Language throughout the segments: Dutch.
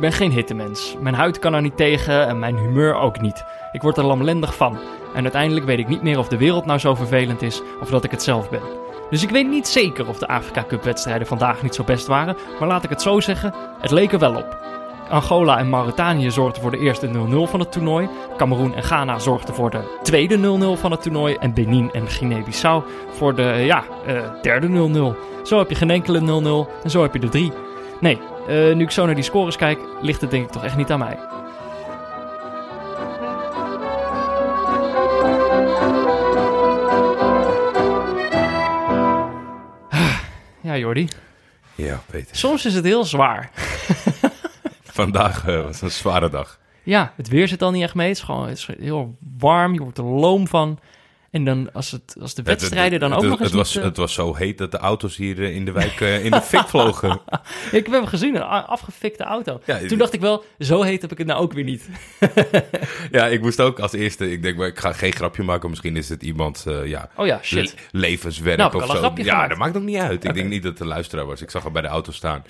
Ik ben geen hittemens. Mijn huid kan er niet tegen en mijn humeur ook niet. Ik word er lamlendig van. En uiteindelijk weet ik niet meer of de wereld nou zo vervelend is of dat ik het zelf ben. Dus ik weet niet zeker of de Afrika Cup wedstrijden vandaag niet zo best waren, maar laat ik het zo zeggen, het leek er wel op. Angola en Mauritanië zorgden voor de eerste 0-0 van het toernooi. Cameroen en Ghana zorgden voor de tweede 0-0 van het toernooi. En Benin en Guinea-Bissau voor de ja, uh, derde 0-0. Zo heb je geen enkele 0-0 en zo heb je de drie. Nee, uh, nu ik zo naar die scores kijk, ligt het denk ik toch echt niet aan mij. Ja, Jordi. Ja, Peter. Soms is het heel zwaar. Vandaag uh, was een zware dag. Ja, het weer zit al niet echt mee. Het is gewoon het is heel warm, je wordt er loom van. En dan als, het, als de wedstrijden dan ook nog eens het was, het was zo heet dat de auto's hier in de wijk uh, in de fik vlogen. ik heb hem gezien, een afgefikte auto. Toen dacht ik wel, zo heet heb ik het nou ook weer niet. ja, ik moest ook als eerste, ik denk, maar ik ga geen grapje maken. Misschien is het iemand, uh, ja, oh ja shit. Le levenswerk nou, of zo. Ja, dat maakt ook niet uit. Ik denk niet dat het de luisteraar was. Ik zag hem bij de auto staan.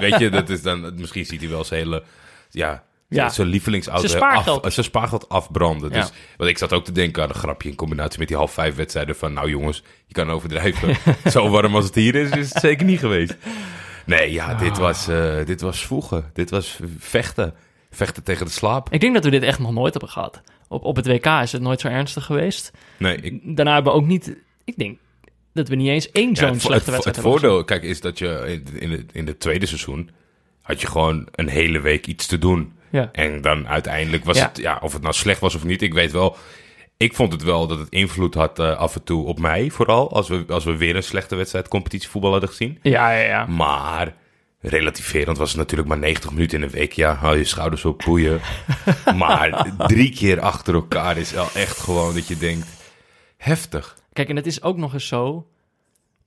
weet je, dat is dan, misschien ziet hij wel zijn hele, ja... Ja. Zijn lievelingsauto. Zijn spaargeld. Af, zijn spaargeld afbranden. Dus, want ik zat ook te denken aan een grapje in combinatie met die half vijf wedstrijden van... Nou jongens, je kan overdrijven. Zo warm als het hier is, is het zeker niet geweest. Nee, ja, dit, was, uh, dit was voegen. Dit was vechten. Vechten tegen de slaap. Ik denk dat we dit echt nog nooit hebben gehad. Op, op het WK is het nooit zo ernstig geweest. Nee. Ik... Daarna hebben we ook niet... Ik denk dat we niet eens één zo'n ja, slechte het, wedstrijd het voordeel, kijk, is dat je in het in de tweede seizoen... had je gewoon een hele week iets te doen... Ja. En dan uiteindelijk was het, ja, of het nou slecht was of niet, ik weet wel. Ik vond het wel dat het invloed had uh, af en toe op mij, vooral. Als we, als we weer een slechte wedstrijd competitievoetbal hadden gezien. Ja, ja, ja. Maar relativerend was het natuurlijk maar 90 minuten in een week. Ja, hou je schouders op, boeien. maar drie keer achter elkaar is wel echt gewoon dat je denkt, heftig. Kijk, en het is ook nog eens zo...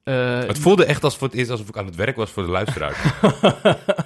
Uh, het voelde echt als voor het eerst alsof ik aan het werk was voor de luisteraar.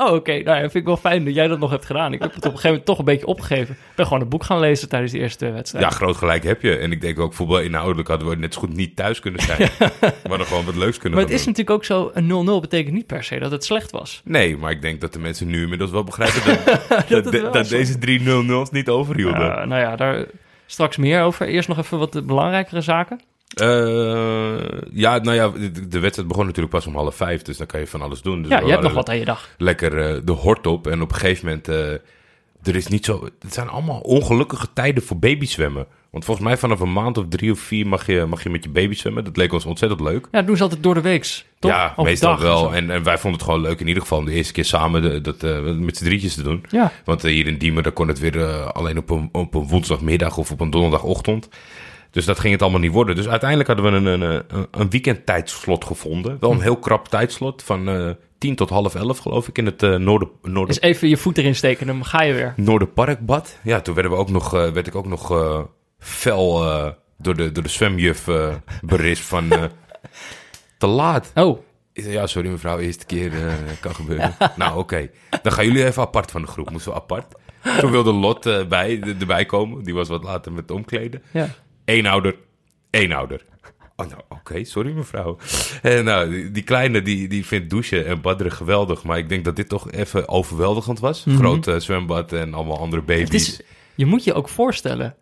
oh, oké. Okay. Nou ja, vind ik wel fijn dat jij dat nog hebt gedaan. Ik heb het op een gegeven moment toch een beetje opgegeven. Ik ben gewoon een boek gaan lezen tijdens de eerste wedstrijd. Ja, groot gelijk heb je. En ik denk ook, voetbal inhoudelijk hadden we net zo goed niet thuis kunnen zijn. we hadden gewoon wat leuks kunnen Maar het is doen. natuurlijk ook zo, een 0-0 betekent niet per se dat het slecht was. Nee, maar ik denk dat de mensen nu inmiddels wel begrijpen dat, dat, dat, de, dat deze drie 0-0's niet overhielden. Uh, nou ja, daar straks meer over. Eerst nog even wat belangrijkere zaken. Uh, ja, nou ja, de, wedstrijd begon natuurlijk pas om half vijf, dus dan kan je van alles doen. Dus ja, je hebt nog wat aan je dag. Lekker uh, de hort op en op een gegeven moment, uh, er is niet zo, het zijn allemaal ongelukkige tijden voor babyzwemmen. Want volgens mij vanaf een maand of drie of vier mag je, mag je met je baby zwemmen. Dat leek ons ontzettend leuk. Ja, doen ze altijd door de weeks, toch? Ja, Of meestal dag wel. En, en wij vonden het gewoon leuk in ieder geval om de eerste keer samen de, dat, uh, met z'n drietjes te doen. Ja. Want uh, hier in Diemen, daar kon het weer uh, alleen op een, op een woensdagmiddag of op een donderdagochtend. Dus dat ging het allemaal niet worden. Dus uiteindelijk hadden we een, een, een weekendtijdslot gevonden. Wel een heel krap tijdslot van uh, 10 tot half 11 geloof ik in het uh, Noorden... Noorden... Dus even je voet erin steken, dan ga je weer. Noorderparkbad. Ja, toen werden we ook nog, uh, werd ik ook nog uh, fel door, de, door de zwemjuf berispt van te laat. Oh. Ja, sorry mevrouw, eerste keer kan gebeuren. nou, oké. Okay. Dan gaan jullie even apart van de groep. Moesten we apart. Toen wilde Lot bij, erbij komen. Die was wat later met omkleden. Ja. Eén ouder, één ouder. Oh, nou, oké, okay, sorry mevrouw. En nou, die, die, kleine die, die vindt douchen en badderen geweldig. Maar ik denk dat dit toch even overweldigend was. Mhm. Groot uh, zwembad en allemaal andere baby's. Is, je moet je ook voorstellen,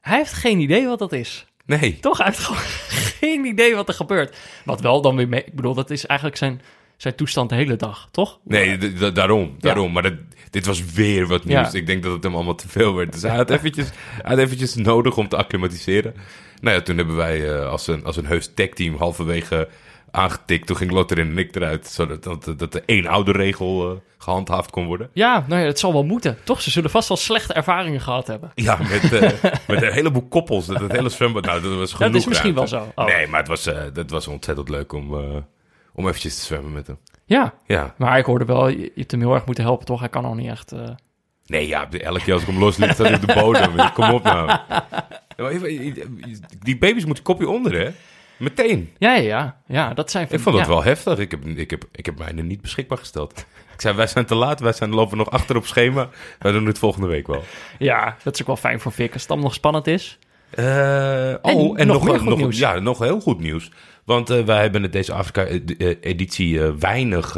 hij heeft geen idee wat dat is. Nee. Toch? Hij heeft gewoon geen idee wat er gebeurt. Wat wel dan weer mee... Ik bedoel, dat is eigenlijk zijn, zijn toestand de hele dag, toch? Nee, daarom. daarom. Ja. Maar dat, dit was weer wat nieuws. Ja. Ik denk dat het hem allemaal te veel werd. Dus hij had eventjes, hij had eventjes nodig om te acclimatiseren. Nou ja, toen hebben wij uh, als, een, als een heus tech-team halverwege aangetikt. Toen ging Lot erin en ik eruit. Zodat dat, dat de één oude regel uh, gehandhaafd kon worden. Ja, nou ja, het zal wel moeten. Toch? Ze zullen vast wel slechte ervaringen gehad hebben. Ja, met, uh, met een heleboel koppels. Dat het hele zwembad, nou, dat was genoeg. Dat is misschien wel zo. Oh. Nee, maar het was, uh, dat was ontzettend leuk om, om eventjes te zwemmen met hem. Ja, ja. maar ik hoorde wel, je, hebt hem heel erg moeten helpen, toch? Hij kan al niet echt... Nee, ja, elke keer als ik hem losliet, staat hij op de bodem. Kom op nou. Die baby's moeten kopje onder, hè? Meteen. Ja, ja, ja. Dat zijn ik vond ja. wel heftig. Ik heb, ik, heb, ik heb mijne niet beschikbaar gesteld. Ik zei, wij zijn te laat. Wij zijn, lopen nog achter op schema. Wij doen het volgende week wel. Ja, dat is ook wel fijn voor Vic als het dan nog spannend is. Uh, oh, en, nog, nog, nog. Ja, nog heel goed nieuws. Want uh, wij hebben het deze Afrika-editie uh, weinig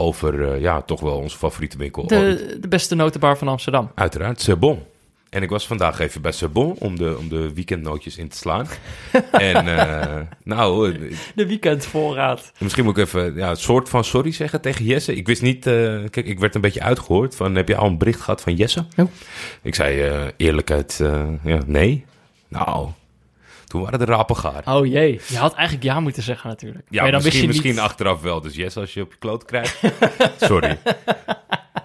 over eh, ja, toch wel onze favoriete winkel. De, de beste notenbar van Amsterdam. Uiteraard, Sebon. En ik was vandaag even bij Sebon om de, om de weekendnootjes in te slaan. en eh, nou... eh, De weekendvoorraad. Misschien moet ik even ja, een soort van sorry zeggen tegen Jesse. Ik wist niet... eh, kijk, ik werd een beetje uitgehoord van... Heb je al een bericht gehad van Jesse? Oh. Ik zei eh, eerlijkheid... eh, ja, nee. Nou, toen waren de rapen gaar. Oh jee, je had eigenlijk ja moeten zeggen natuurlijk. Ja, Maar dan misschien, wist je misschien niet... achteraf wel. Dus yes, als je op je kloot krijgt. Sorry.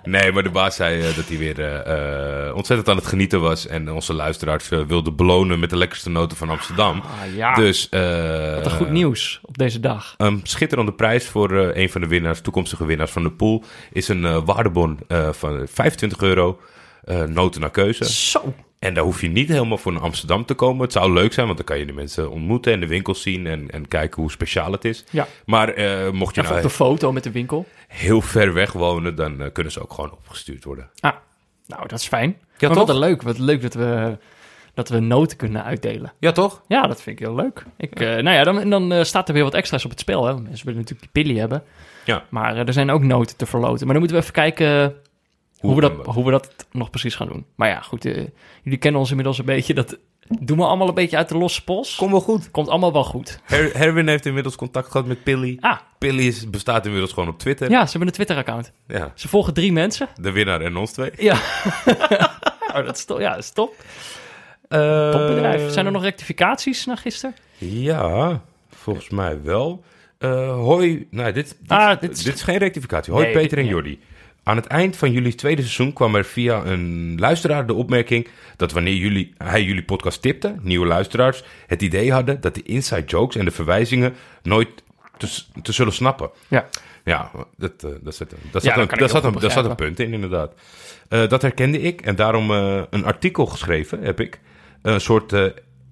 Nee, maar de baas zei eh, dat hij weer eh, eh, ontzettend aan het genieten was. En onze luisteraars eh, wilde belonen met de lekkerste noten van Amsterdam. Ah, ja, Dus wat een goed nieuws op deze dag. een schitterende prijs voor een van de winnaars, toekomstige winnaars van de pool, is een waardebon van 25 euro. noten naar keuze. Zo. En daar hoef je niet helemaal voor naar Amsterdam te komen. Het zou leuk zijn, want dan kan je de mensen ontmoeten en de winkels zien en, en kijken hoe speciaal het is. Ja. Maar eh, mocht je Even nou op de foto met de winkel. heel ver weg wonen, dan eh, kunnen ze ook gewoon opgestuurd worden. Ah, nou, dat is fijn. Ja, maar toch? wat leuk. Wat leuk dat we, dat we noten kunnen uitdelen. Ja, toch? Ja, dat vind ik heel leuk. Ik, eh, nou ja, dan, dan staat er weer wat extra's op het spel. Hè. Mensen willen natuurlijk die hebben. Ja. Maar er zijn ook noten te verloten. Maar dan moeten we even kijken hoe, we, dat, hoe we dat nog precies gaan doen. Maar ja, goed. eh, jullie kennen ons inmiddels een beetje. Dat doen we allemaal een beetje uit de losse pols. Kom wel goed. Komt allemaal wel goed. Her Herwin heeft inmiddels contact gehad met Pilly. Ah, Pilly is, bestaat inmiddels gewoon op Twitter. ja, ze hebben een Twitter-account. Ja, Ze volgen drie mensen. de winnaar en ons twee. Ja. oh, dat is top. Ja, dat is top. Eh, Top bedrijf. Zijn er nog rectificaties na gisteren? Ja, volgens mij wel. Eh, hoi, nou, dit, dit, Ah, dit, dit is, geen rectificatie. Hoi Nee, Peter en Jordi. Aan het eind van jullie tweede seizoen kwam er via een luisteraar de opmerking dat wanneer jullie, hij jullie podcast tipte, nieuwe luisteraars, het idee hadden dat de inside jokes en de verwijzingen nooit te, te zullen snappen. Ja. Ja, dat, eh, dat zat, dat Ja, zat, dat een, dat zat, een, goed dat zat een punt in, inderdaad. Eh, dat herkende ik en daarom eh, een artikel geschreven heb ik. Een soort eh,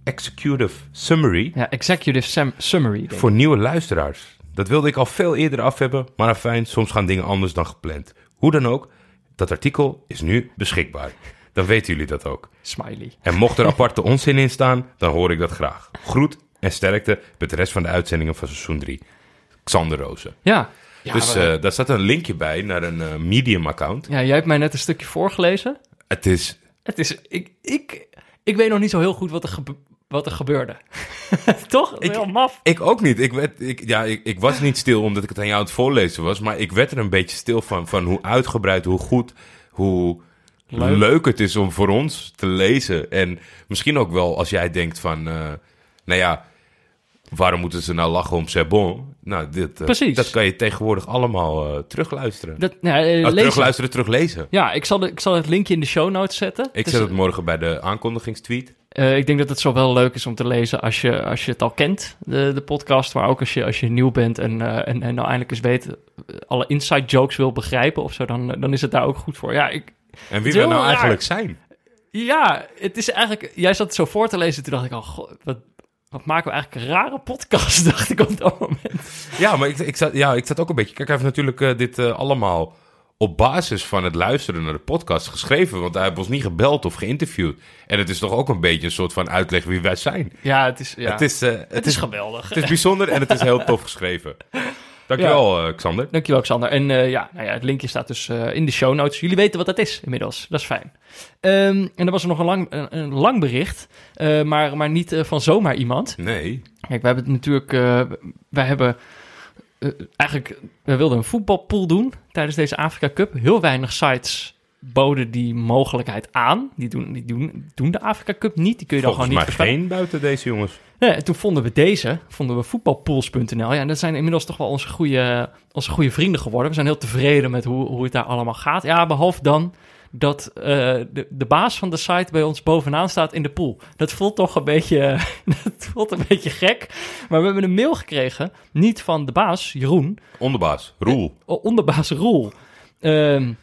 executive summary Ja, executive summary. voor nieuwe luisteraars. Dat wilde ik al veel eerder af hebben, maar fijn, soms gaan dingen anders dan gepland. Hoe dan ook, dat artikel is nu beschikbaar. Dan weten jullie dat ook. Smiley. En mocht er aparte onzin in staan, dan hoor ik dat graag. Groet en sterkte met de rest van de uitzendingen van seizoen 3. Xander Rozen. Ja. ja dus maar- eh, daar staat een linkje bij naar een eh, Medium-account. ja, jij hebt mij net een stukje voorgelezen. Het is... Het is... Ik, ik, ik weet nog niet zo heel goed wat er, gebe- wat er gebeurde. Toch? Ik- heel maf. Ik ook niet. Ik, werd, ik, ja, ik, ik was niet stil omdat ik het aan jou aan het voorlezen was. Maar ik werd er een beetje stil van. Van hoe uitgebreid, hoe goed, hoe leuk, Leuk. het is om voor ons te lezen. En misschien ook wel als jij denkt van... eh, nou ja, waarom moeten ze nou lachen om C'est bon? Nou, dit, eh, Precies. dat kan je tegenwoordig allemaal eh, terugluisteren. Dat, nou, Oh, terugluisteren, teruglezen. Ja, ik zal, de, ik zal het linkje in de show notes zetten. Ik Dus, zet het morgen bij de aankondigingstweet. Eh, ik denk dat het zo wel leuk is om te lezen als je, als je het al kent, de, de podcast. Maar ook als je, als je nieuw bent en, eh, en, en nou eindelijk eens weet, eh, alle inside jokes wil begrijpen of zo, dan, dan is het daar ook goed voor. Ja, ik, En wie we nou raar. eigenlijk zijn. Ja, het is eigenlijk... Jij zat het zo voor te lezen, toen dacht ik al... goh, wat, wat maken we eigenlijk een rare podcast, dacht ik op dat moment. Ja, maar ik, ik, zat, ja, ik zat ook een beetje... Kijk, hij heeft natuurlijk dit allemaal op basis van het luisteren naar de podcast geschreven. Want hij heeft ons niet gebeld of geïnterviewd. En het is toch ook een beetje een soort van uitleg wie wij zijn. Ja, het is, ja. Het, is, eh, het, het is geweldig. het is bijzonder en het is heel tof geschreven. Dankjewel, eh, Xander. Dankjewel, Xander. En eh, ja, nou ja, het linkje staat dus in de show notes. Jullie weten wat dat is inmiddels. Dat is fijn. Ehm, en dan was er nog een lang, een, een lang bericht, maar, maar niet van zomaar iemand. Nee. Kijk, we hebben het natuurlijk... wij hebben eigenlijk... We wilden een voetbalpool doen tijdens deze Afrika Cup. Heel weinig sites boden die mogelijkheid aan. Die doen, die doen, doen de Afrika Cup niet. Die kun je dan gewoon niet voorspellen. geen buiten deze jongens. Nee, en toen vonden we deze, vonden we voetbalpools.nl. Ja, en dat zijn inmiddels toch wel onze goede, onze goede vrienden geworden. We zijn heel tevreden met hoe, hoe het daar allemaal gaat. Ja, behalve dan dat eh, de, de baas van de site bij ons bovenaan staat in de pool. Dat voelt toch een beetje, dat voelt een beetje gek. Maar we hebben een mail gekregen, niet van de baas, Jeroen, Onderbaas, Roel. O- onderbaas Roel. Ehm,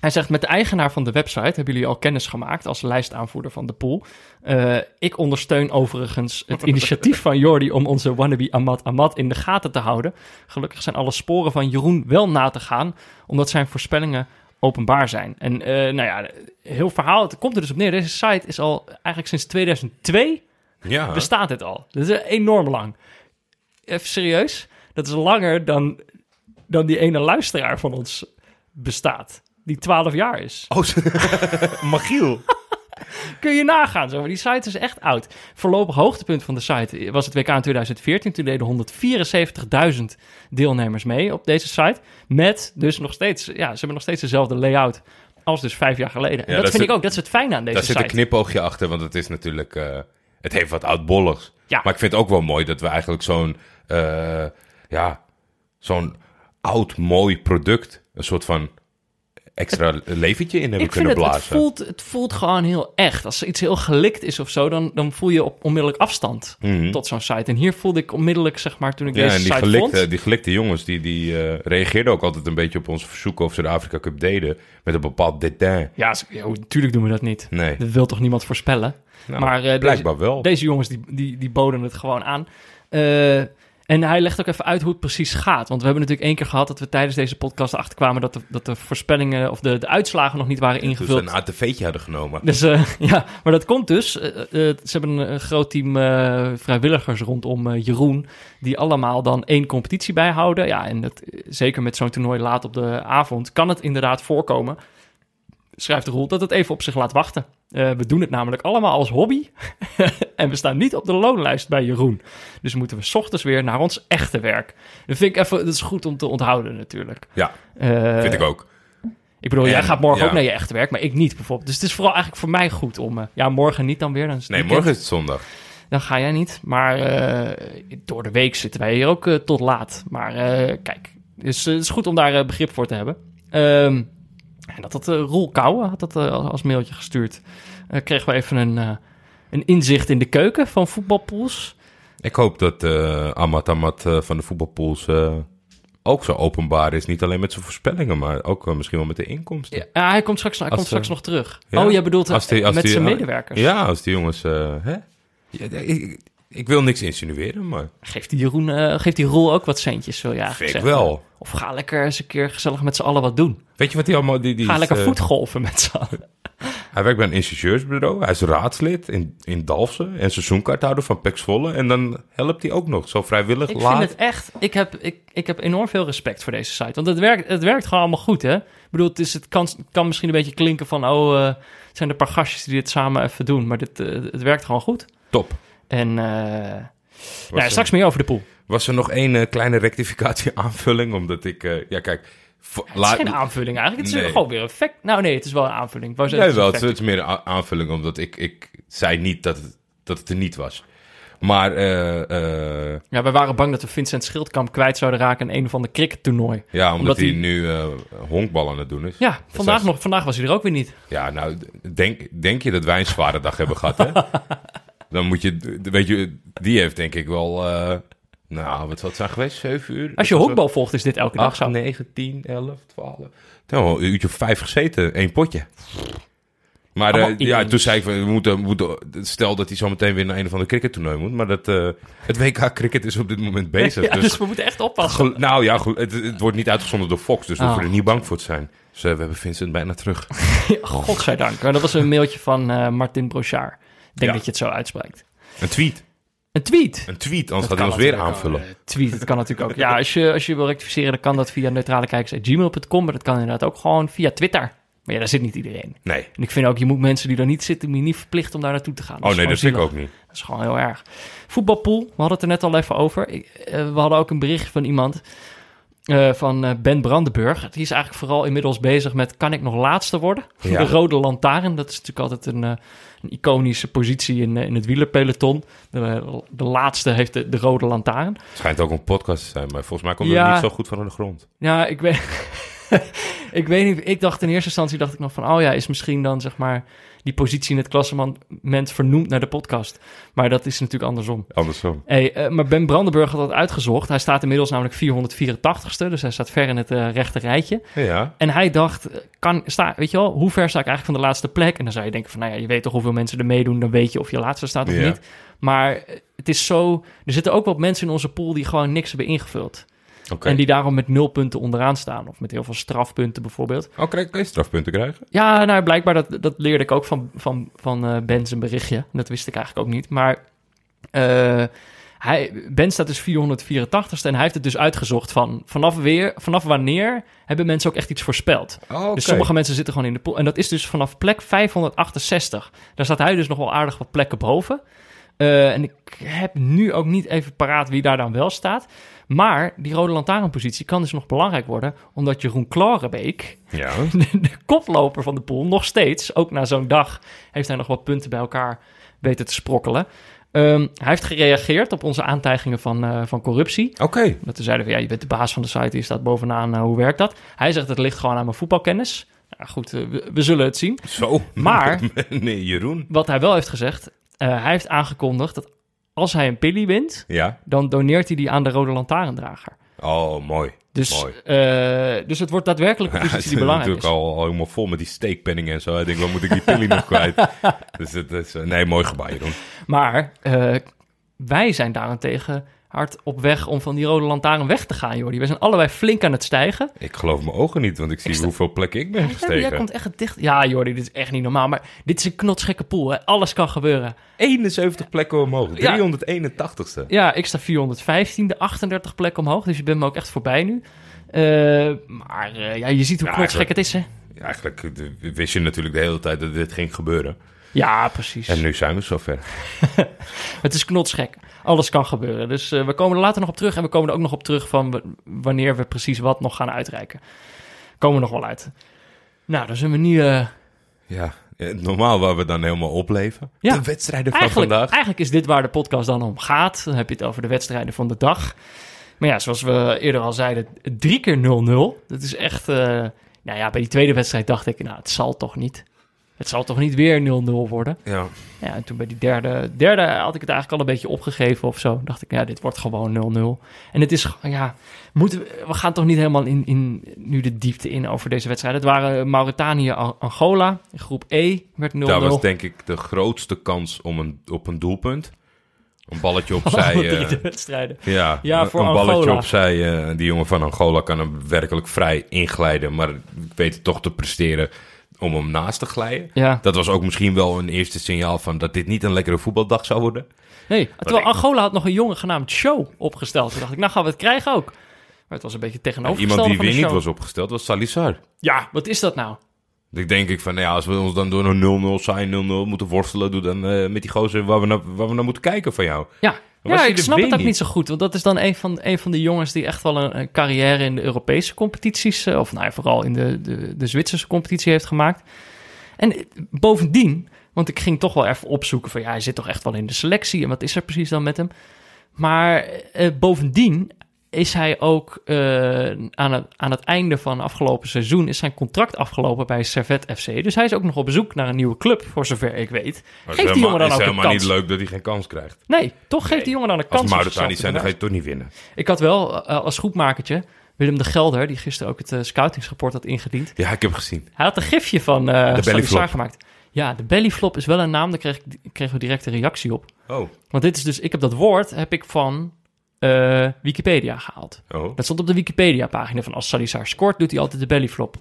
hij zegt, met de eigenaar van de website hebben jullie al kennis gemaakt als lijstaanvoerder van de pool. Eh, ik ondersteun overigens het initiatief van Jordi om onze wannabe Amat Amat in de gaten te houden. Gelukkig zijn alle sporen van Jeroen wel na te gaan, omdat zijn voorspellingen openbaar zijn. En eh, nou ja, heel verhaal, het komt er dus op neer. Deze site is al eigenlijk sinds 2002 Ja. bestaat dit al. Dat is enorm lang. Even serieus, dat is langer dan dan die ene luisteraar van ons bestaat. Die 12 jaar is. Oh, Magiel. Kun je nagaan. Zo. Die site is echt oud. Voorlopig hoogtepunt van de site was het WK in 2014. Toen deden 174.000 deelnemers mee op deze site. Met dus nog steeds, ja, ze hebben nog steeds dezelfde layout als dus vijf jaar geleden. En Ja, dat, dat vind zit- ik ook, dat is het fijne aan deze Daar zit site. een knipoogje achter, want het is natuurlijk... eh, het heeft wat oudbolligs. Ja. Maar ik vind het ook wel mooi dat we eigenlijk zo'n... eh, ja, zo'n oud, mooi product... een soort van extra leventje in hebben Ik kunnen het, het blazen. voelt, het voelt gewoon heel echt. Als er iets heel gelikt is of zo, dan, dan voel je op onmiddellijk afstand Mhm. tot zo'n site. En hier voelde ik onmiddellijk, zeg maar, toen ik Ja, deze en die site gelikte, vond... die gelikte jongens, die, die eh, reageerden ook altijd een beetje op onze verzoeken of ze de Afrika Cup deden. Met een bepaald dédain. Ja, natuurlijk doen we dat niet. Nee, Dat wil toch niemand voorspellen? nou, maar eh, deze, blijkbaar wel. deze jongens, die, die, die boden het gewoon aan. Eh, en hij legt ook even uit hoe het precies gaat. Want we hebben natuurlijk één keer gehad dat we tijdens deze podcast achterkwamen... dat de, dat de voorspellingen of de, de uitslagen nog niet waren Toen ze ingevuld. een ATV'tje hadden genomen. Dus eh, ja, maar dat komt dus. eh, eh, ze hebben een, groot team vrijwilligers rondom Jeroen, die allemaal dan één competitie bijhouden. Ja, en dat, zeker met zo'n toernooi laat op de avond kan het inderdaad voorkomen. Schrijft Roel dat het even op zich laat wachten. Eh, we doen het namelijk allemaal als hobby. en we staan niet op de loonlijst bij Jeroen. Dus moeten we 's ochtends weer naar ons echte werk. Dat vind ik even, dat is goed om te onthouden natuurlijk. Ja, Eh, vind ik ook. ik bedoel, jij gaat morgen ja. ook naar je echte werk, maar ik niet bijvoorbeeld. Dus het is vooral eigenlijk voor mij goed om... eh, ja, morgen niet dan weer. Dan is Nee, weekend. morgen is het zondag. Dan ga jij niet. Maar door de week zitten wij hier ook tot laat. Maar kijk, dus, het is goed om daar begrip voor te hebben. Ehm, en dat had uh, Roel Kouwen had dat eh, als mailtje gestuurd. Eh, kregen we even een, eh, een inzicht in de keuken van voetbalpools. Ik hoop dat eh Amat Amat eh, van de voetbalpools eh, ook zo openbaar is. Niet alleen met zijn voorspellingen, maar ook eh, misschien wel met de inkomsten. Ja, ja, hij komt straks, hij Als, komt straks eh, nog terug. ja? Oh, jij bedoelt Als die- als met die- zijn ah, medewerkers. Ja, als die jongens... eh, hè? Ja, ik, ik wil niks insinueren, maar Geeft die Jeroen, eh, geeft die Roel ook wat centjes, je eigenlijk vind ik wel. Of ga lekker eens een keer gezellig met z'n allen wat doen. Weet je wat hij allemaal... Die, die Ga is, lekker eh, voetgolfen met z'n allen. Hij werkt bij een ingenieursbureau. Hij is raadslid in, in Dalfsen en seizoenkaarthouder van Pex Volle. En dan helpt hij ook nog zo vrijwillig Ik laat. vind het echt... Ik heb, ik, ik heb enorm veel respect voor deze site. Want het werkt, het werkt gewoon allemaal goed, hè? Ik bedoel, het, is, het kan, kan misschien een beetje klinken van... Oh, eh, het zijn de paar gastjes die dit samen even doen. Maar dit, het werkt gewoon goed. Top. En eh, nou, ja, straks meer over de pool. was er nog één eh, kleine rectificatie aanvulling? Omdat ik... eh, ja, kijk... voor- Het is geen aanvulling eigenlijk. Het is Nee. gewoon weer een fact. Nou nee, het is wel een aanvulling. Ja, wel. het is meer een aanvulling, omdat ik, ik zei niet dat het, dat het er niet was. Maar. Ja, we waren bang dat we Vincent Schildkamp kwijt zouden raken in een of ander crickettoernooi. ja, omdat, Omdat hij hij- nu eh honkbal aan het doen is. Ja, vandaag, nog, vandaag was hij er ook weer niet. Ja, nou, denk, denk je dat wij een zware dag hebben gehad, hè? Dan moet je, weet je, die heeft denk ik wel, eh, nou, wat het zijn geweest? Zeven uur? Als je honkbal volgt, is dit elke dag zo. 8, 9, 10, 11, 12. Nou, een uurtje of vijf gezeten, één potje. Maar eh, ja, toen zei ik, van, we moeten, we moeten, stel dat hij zo meteen weer naar een of ander crickettoernooi moet. Maar dat, eh, het WK cricket is op dit moment bezig. Ja, dus, dus we moeten echt oppassen. nou ja, goed, het, het wordt niet uitgezonden door Fox, dus we hoeven er niet bang voor te zijn. Dus we hebben Vincent bijna terug. Godzijdank. Maar dat was een mailtje van Martin Brochard. Ik denk Ja. dat je het zo uitspreekt. Een tweet. Een tweet. Een tweet, anders Dat gaat hij ons weer aanvullen. tweet, dat kan natuurlijk ook. Ja, als je, als je wil rectificeren, dan kan dat via neutralekijkers.gmail.com. Maar dat kan inderdaad ook gewoon via Twitter. Maar ja, daar zit niet iedereen. Nee. En ik vind ook, je moet mensen die daar niet zitten, niet verplicht om daar naartoe te gaan. Oh nee, dat vind ik ook niet. Dat is gewoon heel erg. Voetbalpool, we hadden het er net al even over. Eh, we hadden ook een bericht van iemand eh, van eh, Ben Brandenburg. Die is eigenlijk vooral inmiddels bezig met... kan ik nog laatste worden? Ja. De rode lantaarn. Dat is natuurlijk altijd een, eh, een iconische positie in, in het wielerpeloton. De, de laatste heeft de, de rode lantaarn. Het schijnt ook een podcast te zijn, maar volgens mij komt Ja. het niet zo goed van de grond. Ja, ik weet... ik weet niet... Ik dacht in eerste instantie dacht ik nog van... oh ja, is misschien dan zeg maar... die positie in het klassement vernoemd naar de podcast. Maar dat is natuurlijk andersom. Andersom. Hey, eh, maar Ben Brandenburg had dat uitgezocht. Hij staat inmiddels namelijk 484ste, dus hij staat ver in het eh, rechte rijtje. Ja. En hij dacht, eh, kan, sta, weet je wel, hoe ver sta ik eigenlijk van de laatste plek? En dan zou je denken van, nou ja, je weet toch hoeveel mensen er meedoen, dan weet je of je laatste staat of Ja. niet. Maar het is zo, er zitten ook wat mensen in onze pool die gewoon niks hebben ingevuld. En die daarom met nul punten onderaan staan, of met heel veel strafpunten bijvoorbeeld. Oh, kan je strafpunten krijgen? Ja, nou blijkbaar, dat, dat leerde ik ook van, van, van eh Ben zijn berichtje. Dat wist ik eigenlijk ook niet. Maar eh, hij, Ben staat dus 484ste en hij heeft het dus uitgezocht van vanaf, weer, vanaf wanneer hebben mensen ook echt iets voorspeld. Oh, Dus sommige mensen zitten gewoon in de pool. En dat is dus vanaf plek 568. Daar staat hij dus nog wel aardig wat plekken boven. Eh, en ik heb nu ook niet even paraat wie daar dan wel staat. Maar die rode lantaarnpositie kan dus nog belangrijk worden... omdat Jeroen Klarenbeek, Ja. de, de koploper van de pool, nog steeds... ook na zo'n dag heeft hij nog wat punten bij elkaar weten te sprokkelen. Ehm, hij heeft gereageerd op onze aantijgingen van, eh, van corruptie. Oké. Dat we zeiden van, ja, je bent de baas van de site, je staat bovenaan, eh, hoe werkt dat? Hij zegt, het ligt gewoon aan mijn voetbalkennis. Ja, goed, eh, we, we zullen het zien. Zo. Maar- nee, Jeroen. Wat hij wel heeft gezegd, hij heeft aangekondigd dat als hij een pilly wint, Ja. dan doneert hij die aan de rode lantaarndrager. Oh, mooi. Dus, Mooi. eh, dus het wordt daadwerkelijk een positie die belangrijk natuurlijk is. al, al helemaal vol met die steekpenningen en zo. Hij denkt, wat moet ik die pilly nog kwijt? Dus het is... eh, nee, mooi gebaar, Jeroen. Maar eh, wij zijn daarentegen hard op weg om van die rode lantaarn weg te gaan, Jordi. We zijn allebei flink aan het stijgen. Ik geloof mijn ogen niet, want ik zie hoeveel plekken ik ben Ja, gestegen. jij komt echt dicht. Ja, Jordi, dit is echt niet normaal. Maar dit is een knotsgekke pool. Hè? Alles kan gebeuren. 71 plekken omhoog. Ja. 381ste. Ja, ik sta 415, 38 plekken omhoog. Dus je bent me ook echt voorbij nu. Eh, maar eh, ja, je ziet hoe Ja, knotsgek het is, hè? Eigenlijk eh, wist je natuurlijk de hele tijd dat dit ging gebeuren. Ja, precies. En nu zijn we zover. Het is knotsgek. Alles kan gebeuren. Dus eh, we komen er later nog op terug. En we komen er ook nog op terug van wanneer we precies wat nog gaan uitreiken. Komen we nog wel uit. Nou, dan zijn we nu... eh, Ja, eh, normaal waar we dan helemaal opleven. Ja. De wedstrijden van eigenlijk, vandaag. eigenlijk is dit waar de podcast dan om gaat. Dan heb je het over de wedstrijden van de dag. Maar ja, zoals we eerder al zeiden, drie keer 0-0. Dat is echt... eh, nou ja, bij die tweede wedstrijd dacht ik, nou, het zal toch niet. Het zal toch niet weer 0-0 worden. Ja. Ja, en toen bij die derde, derde had ik het eigenlijk al een beetje opgegeven of zo. Dacht ik, ja, dit wordt gewoon 0-0. En het is, ja, moeten we, we gaan toch niet helemaal in, in nu de diepte in over deze wedstrijd. Het waren Mauritanië, An- Angola. In groep E werd 0-0. Daar was denk ik de grootste kans om een, op een doelpunt. Een balletje opzij. De wedstrijden. ja, Ja, voor een balletje Angola. opzij. eh, die jongen van Angola kan hem werkelijk vrij inglijden. Maar weet het toch te presteren om hem naast te glijden. Ja, Dat was ook misschien wel een eerste signaal van dat dit niet een lekkere voetbaldag zou worden. nee. Terwijl ik- Angola had nog een jongen genaamd Show opgesteld. Toen dacht ik, nou gaan we het krijgen ook. Maar het was een beetje tegenovergestelde Iemand die weer niet was opgesteld was Salissar. Ja, wat is dat nou? Ik denk ik van, nou ja, als we ons dan door een 0-0 saai 0-0 moeten worstelen, doe dan eh, met die gozer waar we, naar, waar we naar moeten kijken van jou. Ja, was ja ik snap het ook niet. zo goed. Want dat is dan een van, een van de jongens die echt wel een, een carrière in de Europese competities... eh, of nou ja, vooral in de, de, de Zwitserse competitie heeft gemaakt. En eh, bovendien, want ik ging toch wel even opzoeken van... ja, hij zit toch echt wel in de selectie en wat is er precies dan met hem? Maar eh, bovendien is hij ook eh, aan, het, aan het einde van afgelopen seizoen... is zijn contract afgelopen bij Servet FC. Dus hij is ook nog op bezoek naar een nieuwe club, voor zover ik weet. Maar Geef het die is jongen dan helemaal- ook is een helemaal kans. niet leuk dat hij geen kans krijgt. Nee, toch geeft Nee. die jongen dan een kans. Als Mauritanië zichzelf zijn, dan ga je toch niet winnen. ik had wel eh, als groepmakertje Willem de Gelder, die gisteren ook het eh, scoutingsrapport had ingediend. Ja, ik heb hem gezien. Hij had een gifje van bellyflop. Salazar gemaakt. Ja, de bellyflop is wel een naam, daar kreeg, kregen we direct een reactie op. Oh, Want dit is dus, ik heb dat woord, heb ik van eh, Wikipedia gehaald. oh. Dat stond op de Wikipedia-pagina van als Salazar scoort, doet hij altijd de bellyflop.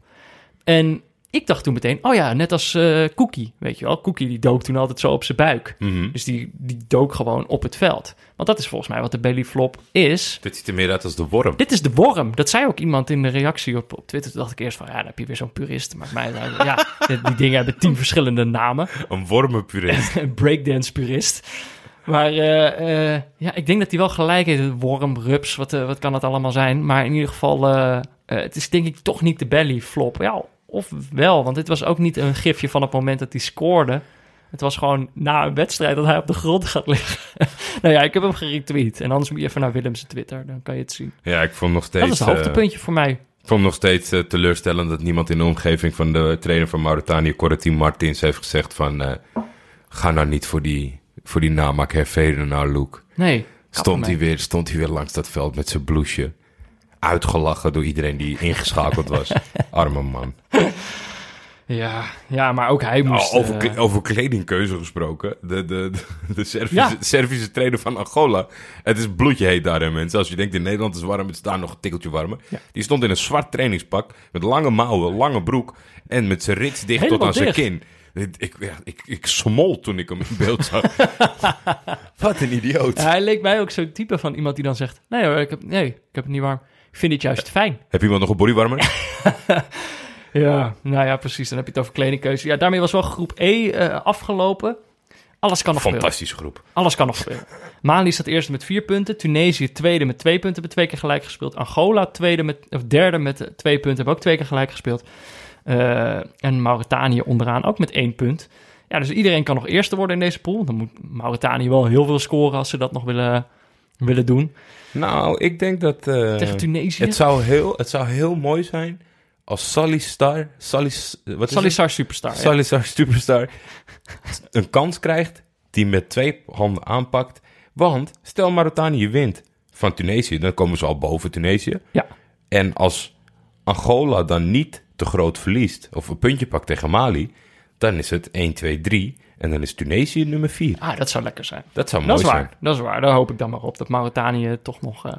En ik dacht toen meteen, oh ja, net als eh Cookie, weet je wel. Cookie die dook toen altijd zo op zijn buik. Mhm. Dus die, die dook gewoon op het veld. Want dat is volgens mij wat de bellyflop is. Dit ziet er meer uit als de worm. Dit is de worm. Dat zei ook iemand in de reactie op, op Twitter. Toen dacht ik eerst van, ja, dan heb je weer zo'n purist. Maar mij, ja, die, dingen hebben tien verschillende namen. Een wormenpuree. Een breakdance purist. Maar eh, eh, ja, ik denk dat hij wel gelijk heeft. Worm, rups, wat, eh, wat kan het allemaal zijn? Maar in ieder geval, het is denk ik toch niet de belly flop. Ja, of wel, want dit was ook niet een gifje van het moment dat hij scoorde. Het was gewoon na een wedstrijd dat hij op de grond gaat liggen. nou ja, ik heb hem geretweet. En anders moet je even naar Willem's Twitter, dan kan je het zien. Ja, ik vond nog steeds... Dat is het hoogtepuntje voor mij. Ik vond nog steeds teleurstellend dat niemand in de omgeving van de trainer van Mauritanië, Corentin Martins, heeft gezegd van... ga nou niet voor die, voor die namaak herveren nou, Luke. Nee. Stond hij, weer, stond hij weer langs dat veld met zijn blouseje. Uitgelachen door iedereen die ingeschakeld was. Arme man. Ja, ja, maar ook hij moest... Oh, over, eh, over kledingkeuze gesproken. De, de, de, de Servische, Ja. Servische trainer van Angola. Het is bloedje heet daar, hè, mensen. Als je denkt in Nederland is het warm, het is daar nog een tikkeltje warmer. Ja. Die stond in een zwart trainingspak. Met lange mouwen, lange broek. En met zijn rits dicht tot aan zijn kin. Ik, ik, ik, toen ik hem in beeld zag. Wat een idioot. Ja, hij leek mij ook zo'n type van iemand die dan zegt... Nee hoor, ik heb, nee, ik heb het niet warm. Ik vind het juist fijn. Heb iemand nog een bodywarmer? Ja, nou ja, precies. Dan heb je het over kledingkeuze. Ja, daarmee was wel groep E eh, afgelopen. Alles kan nog. Fantastische groep. Alles kan nog gebeuren. Mali staat eerste met vier punten. Tunesië tweede met twee punten. Hebben twee keer gelijk gespeeld. Angola tweede met, of derde met twee punten. Hebben ook twee keer gelijk gespeeld. Eh, en Mauritanië onderaan ook met één punt. Ja, dus iedereen kan nog eerste worden in deze pool. Dan moet Mauritanië wel heel veel scoren als ze dat nog willen, willen doen. Nou, ik denk dat... eh, Tegen Tunesië. het, zou heel, het zou heel mooi zijn als Sally Star... Sally, wat is het? Superstar. ja. Sally Star Superstar een kans krijgt die met twee handen aanpakt. Want stel Mauritanië wint van Tunesië, dan komen ze al boven Tunesië. Ja. En als Angola dan niet te groot verliest of een puntje pakt tegen Mali, dan is het 1, 2, 3 en dan is Tunesië nummer 4. Ah, dat zou lekker zijn. Dat zou mooi Dat is zijn. waar. Dat is waar. Daar hoop ik dan maar op. Dat Mauritanië toch nog... eh,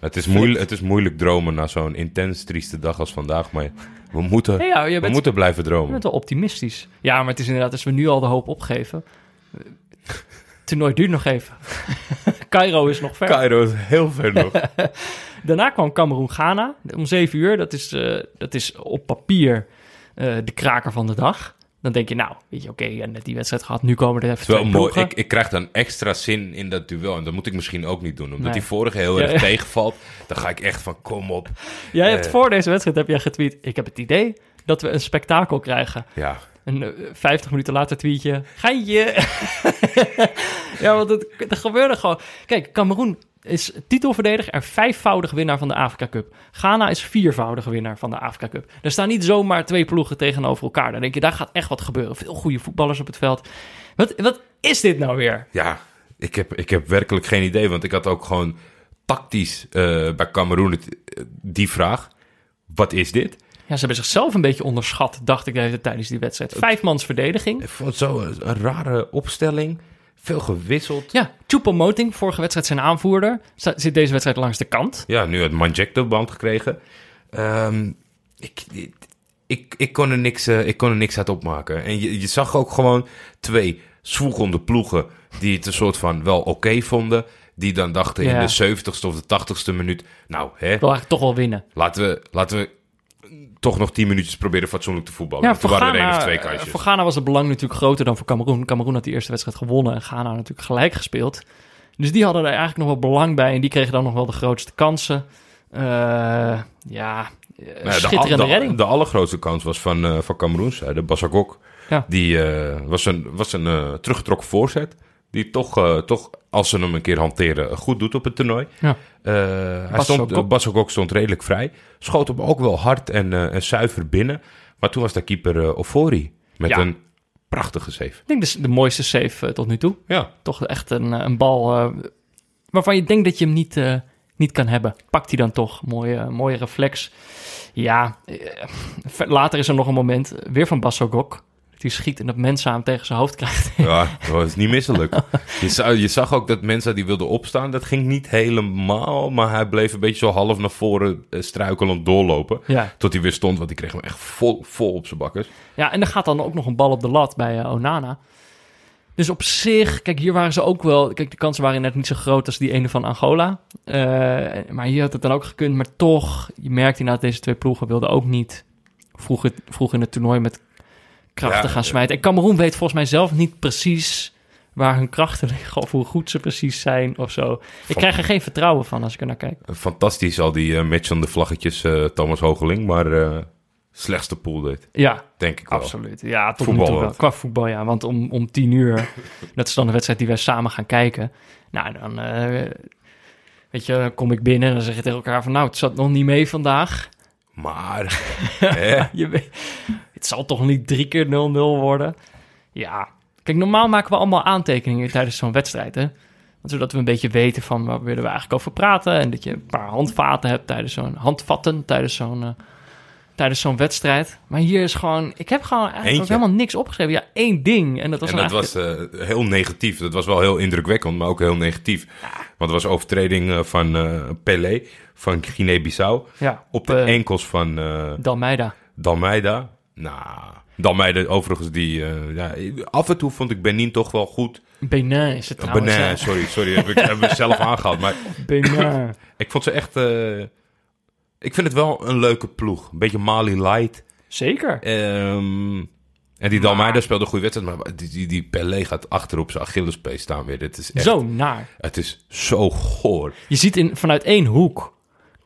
Het is, moeilijk, het is moeilijk dromen na zo'n intens trieste dag als vandaag, maar we moeten, ja, je we moeten blijven je dromen. bent wel optimistisch. Ja, maar het is inderdaad, als we nu al de hoop opgeven... Het toernooi duurt nog even. Cairo is nog ver. Cairo is heel ver nog. Daarna kwam Cameroen-Ghana om 7 uur. Dat is, eh, dat is op papier eh, de kraker van de dag. Dan denk je, nou, weet je, oké, je hebt net die wedstrijd gehad. Nu komen er even twee mooi. Ik, ik krijg dan extra zin in dat duel. En dat moet ik misschien ook niet doen. Omdat Nee. die vorige heel Ja, erg ja. tegenvalt. Dan ga ik echt van, kom op. Jij hebt eh, voor deze wedstrijd heb jij getweet... Ik heb het idee dat we een spektakel krijgen. Ja, En eh, 50 minuten later tweet je... Geintje! ja, want het, er gebeurde gewoon... Kijk, Cameroen is titelverdediger en vijfvoudig winnaar van de Afrika Cup. Ghana is viervoudige winnaar van de Afrika Cup. Er staan niet zomaar twee ploegen tegenover elkaar. Dan denk je, daar gaat echt wat gebeuren. Veel goede voetballers op het veld. Wat, wat is dit nou weer? ja ik, heb, ik heb werkelijk geen idee. Want ik had ook gewoon tactisch eh, bij Cameroen eh, die vraag. Wat is dit? Ja, ze hebben zichzelf een beetje onderschat, dacht ik even tijdens die wedstrijd. Vijfmans verdediging. Ik vond zo een rare opstelling. Veel gewisseld. Ja, Choupo-Moting, vorige wedstrijd zijn aanvoerder. Zit deze wedstrijd langs de kant. Ja, nu het Manjek de band gekregen. Ehm, ik, ik, ik, kon er niks, eh, ik kon er niks uit opmaken. En je, je zag ook gewoon twee zwoegende ploegen... die het een soort van wel oké vonden... die dan dachten Ja. in de 70ste of de 80ste minuut... nou, hè, Ik wil eigenlijk toch wel winnen. laten we, laten we toch nog 10 minuutjes proberen fatsoenlijk te voetballen. Ja, voor waren er één of Ghana, twee eh, kansjes. voor Ghana was het belang natuurlijk groter dan voor Cameroen. Cameroen had die eerste wedstrijd gewonnen en Ghana natuurlijk gelijk gespeeld. Dus die hadden er eigenlijk nog wel belang bij en die kregen dan nog wel de grootste kansen. Eh, ja, eh, Nou, de, schitterende de, redding. de allergrootste kans was van, eh van Cameroens zijde, Bassagok. Ja. Die eh, was een, was een eh, teruggetrokken voorzet. Die toch, eh, toch, als ze hem een keer hanteren, goed doet op het toernooi. Ja. Eh, hij stond, Bassagok stond redelijk vrij. Schoot hem ook wel hard en, eh, en zuiver binnen. Maar toen was daar keeper eh Ofori. Met Ja. een prachtige save. Ik denk dus de mooiste save eh, tot nu toe. Ja, Toch echt een, eh, een bal eh, waarvan je denkt dat je hem niet, eh, niet kan hebben. Pakt hij dan toch. Mooie, mooie reflex. Ja, eh, later is er nog een moment, eh, weer van Bassogok. Die schiet en dat mensen hem tegen zijn hoofd krijgt. ja dat was niet misselijk. je, zag, je zag ook dat mensen die wilden opstaan. Dat ging niet helemaal. Maar hij bleef een beetje zo half naar voren eh, struikelend doorlopen. ja. Tot hij weer stond, want die kreeg hem echt vol, vol op zijn bakkers. Ja, en er gaat dan ook nog een bal op de lat bij eh, Onana. Dus op zich, kijk, hier waren ze ook wel... Kijk, de kansen waren net niet zo groot als die ene van Angola. Eh, maar hier had het dan ook gekund. Maar toch, je merkt inderdaad, deze twee ploegen wilden ook niet vroeg, het, vroeg in het toernooi met krachten Ja, gaan eh, smijten. En Cameroen weet volgens mij zelf niet precies waar hun krachten liggen... of hoe goed ze precies zijn of zo. Ik krijg er geen vertrouwen van als ik er naar kijk. Fantastisch al die eh match aan de vlaggetjes, eh, Thomas Hogeling. Maar eh slechtste pool dit, Ja, denk ik wel. Absoluut. Ja, tot Voetbal nu toe wel. Qua voetbal, ja. Want om, om tien uur, dat is dan de wedstrijd die wij samen gaan kijken. Nou, dan eh, weet je, kom ik binnen en dan zeg je tegen elkaar van... Nou, het zat nog niet mee vandaag. Maar, hè, Je weet, het zal toch niet drie keer 0-0 worden? Ja. Kijk, normaal maken we allemaal aantekeningen tijdens zo'n wedstrijd, hè. Want zodat we een beetje weten van waar willen we eigenlijk over praten. En dat je een paar handvaten hebt tijdens zo'n... Handvatten tijdens zo'n... eh, tijdens zo'n wedstrijd. Maar hier is gewoon... Ik heb gewoon eigenlijk ook helemaal niks opgeschreven. Ja, één ding. En dat was en dat was eh, heel negatief. Dat was wel heel indrukwekkend, maar ook heel negatief. Want het was overtreding eh, van eh Pelé, van Guinea-Bissau. Ja, Op de enkels van Dalmeida. Dalmeida. Nou, de, overigens die... ja, af en toe vond ik Benin toch wel goed. Benin is het trouwens. Benin, sorry, sorry, heb ik, heb ik zelf aangehaald. Maar Benin. ik vond ze echt... ik vind het wel een leuke ploeg. Een beetje Mali light. Zeker. Ehm, en die Dalmeida speelde een goede wedstrijd, maar die, die, die Pelé gaat achter op zijn Achillespees staan weer. Dit is echt, Zo naar. Het is zo goor. Je ziet in, vanuit één hoek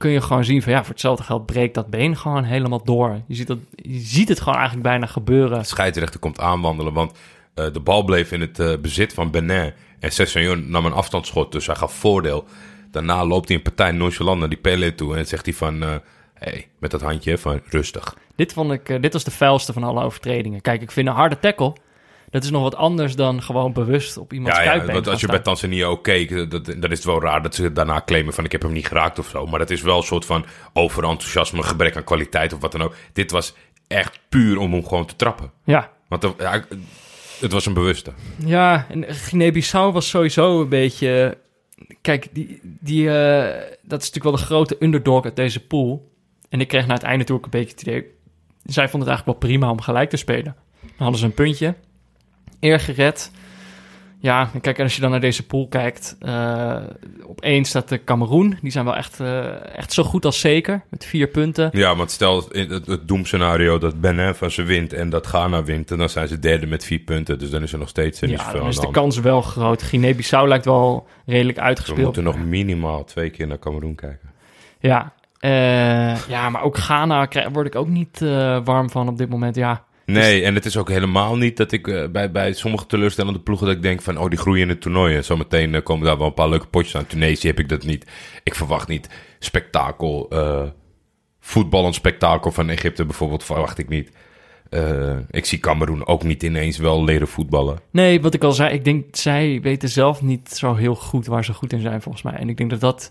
kun je gewoon zien van ja, voor hetzelfde geld breekt dat been gewoon helemaal door. Je ziet, dat, je ziet het gewoon eigenlijk bijna gebeuren. De scheidsrechter komt aanwandelen, want eh, de bal bleef in het eh, bezit van Benin. En Sessegnon nam een afstandsschot, dus hij gaf voordeel. Daarna loopt hij een partij nonchalant naar die Pelé toe en zegt hij van... eh hey, met dat handje van rustig. Dit vond ik, eh, dit was de vuilste van alle overtredingen. Kijk, ik vind een harde tackle, dat is nog wat anders dan gewoon bewust op iemands Ja, ja want als je bij. Tanzania ook keek, dat, dan is het wel raar dat ze daarna claimen van ik heb hem niet geraakt of zo. Maar dat is wel een soort van overenthousiasme, gebrek aan kwaliteit of wat dan ook. Dit was echt puur om hem gewoon te trappen. Ja, Want ja, het was een bewuste. Ja, en Guinea-Bissau was sowieso een beetje... Kijk, die, die, eh, dat is natuurlijk wel de grote underdog uit deze pool. En ik kreeg na het einde toe ook een beetje het idee... Zij vonden het eigenlijk wel prima om gelijk te spelen. Dan hadden ze een puntje. Eer gered. Ja, kijk, en als je dan naar deze pool kijkt... eh, op één staat de Cameroen. Die zijn wel echt, eh, echt zo goed als zeker. Met vier punten. Ja, want stel in het, het doemscenario dat Benin van ze wint en dat Ghana wint. En dan zijn ze derde met vier punten. Dus dan is er nog steeds niet Ja, zoveel dan is de kans wel groot. Guinea-Bissau lijkt wel redelijk We uitgespeeld. moeten nog minimaal twee keer naar Cameroen kijken. Ja, eh, ja, maar ook Ghana word ik ook niet warm van op dit moment. Ja, Nee, en het is ook helemaal niet dat ik eh, bij, bij sommige teleurstellende ploegen dat ik denk van, oh, die groeien in het toernooi. En zometeen eh, komen daar wel een paar leuke potjes aan. Tunesië heb ik dat niet. Ik verwacht niet spektakel, eh voetballend spektakel van Egypte bijvoorbeeld, verwacht ik niet. Eh, ik zie Cameroen ook niet ineens wel leren voetballen. nee, wat ik al zei, ik denk zij weten zelf niet zo heel goed waar ze goed in zijn volgens mij. En ik denk dat dat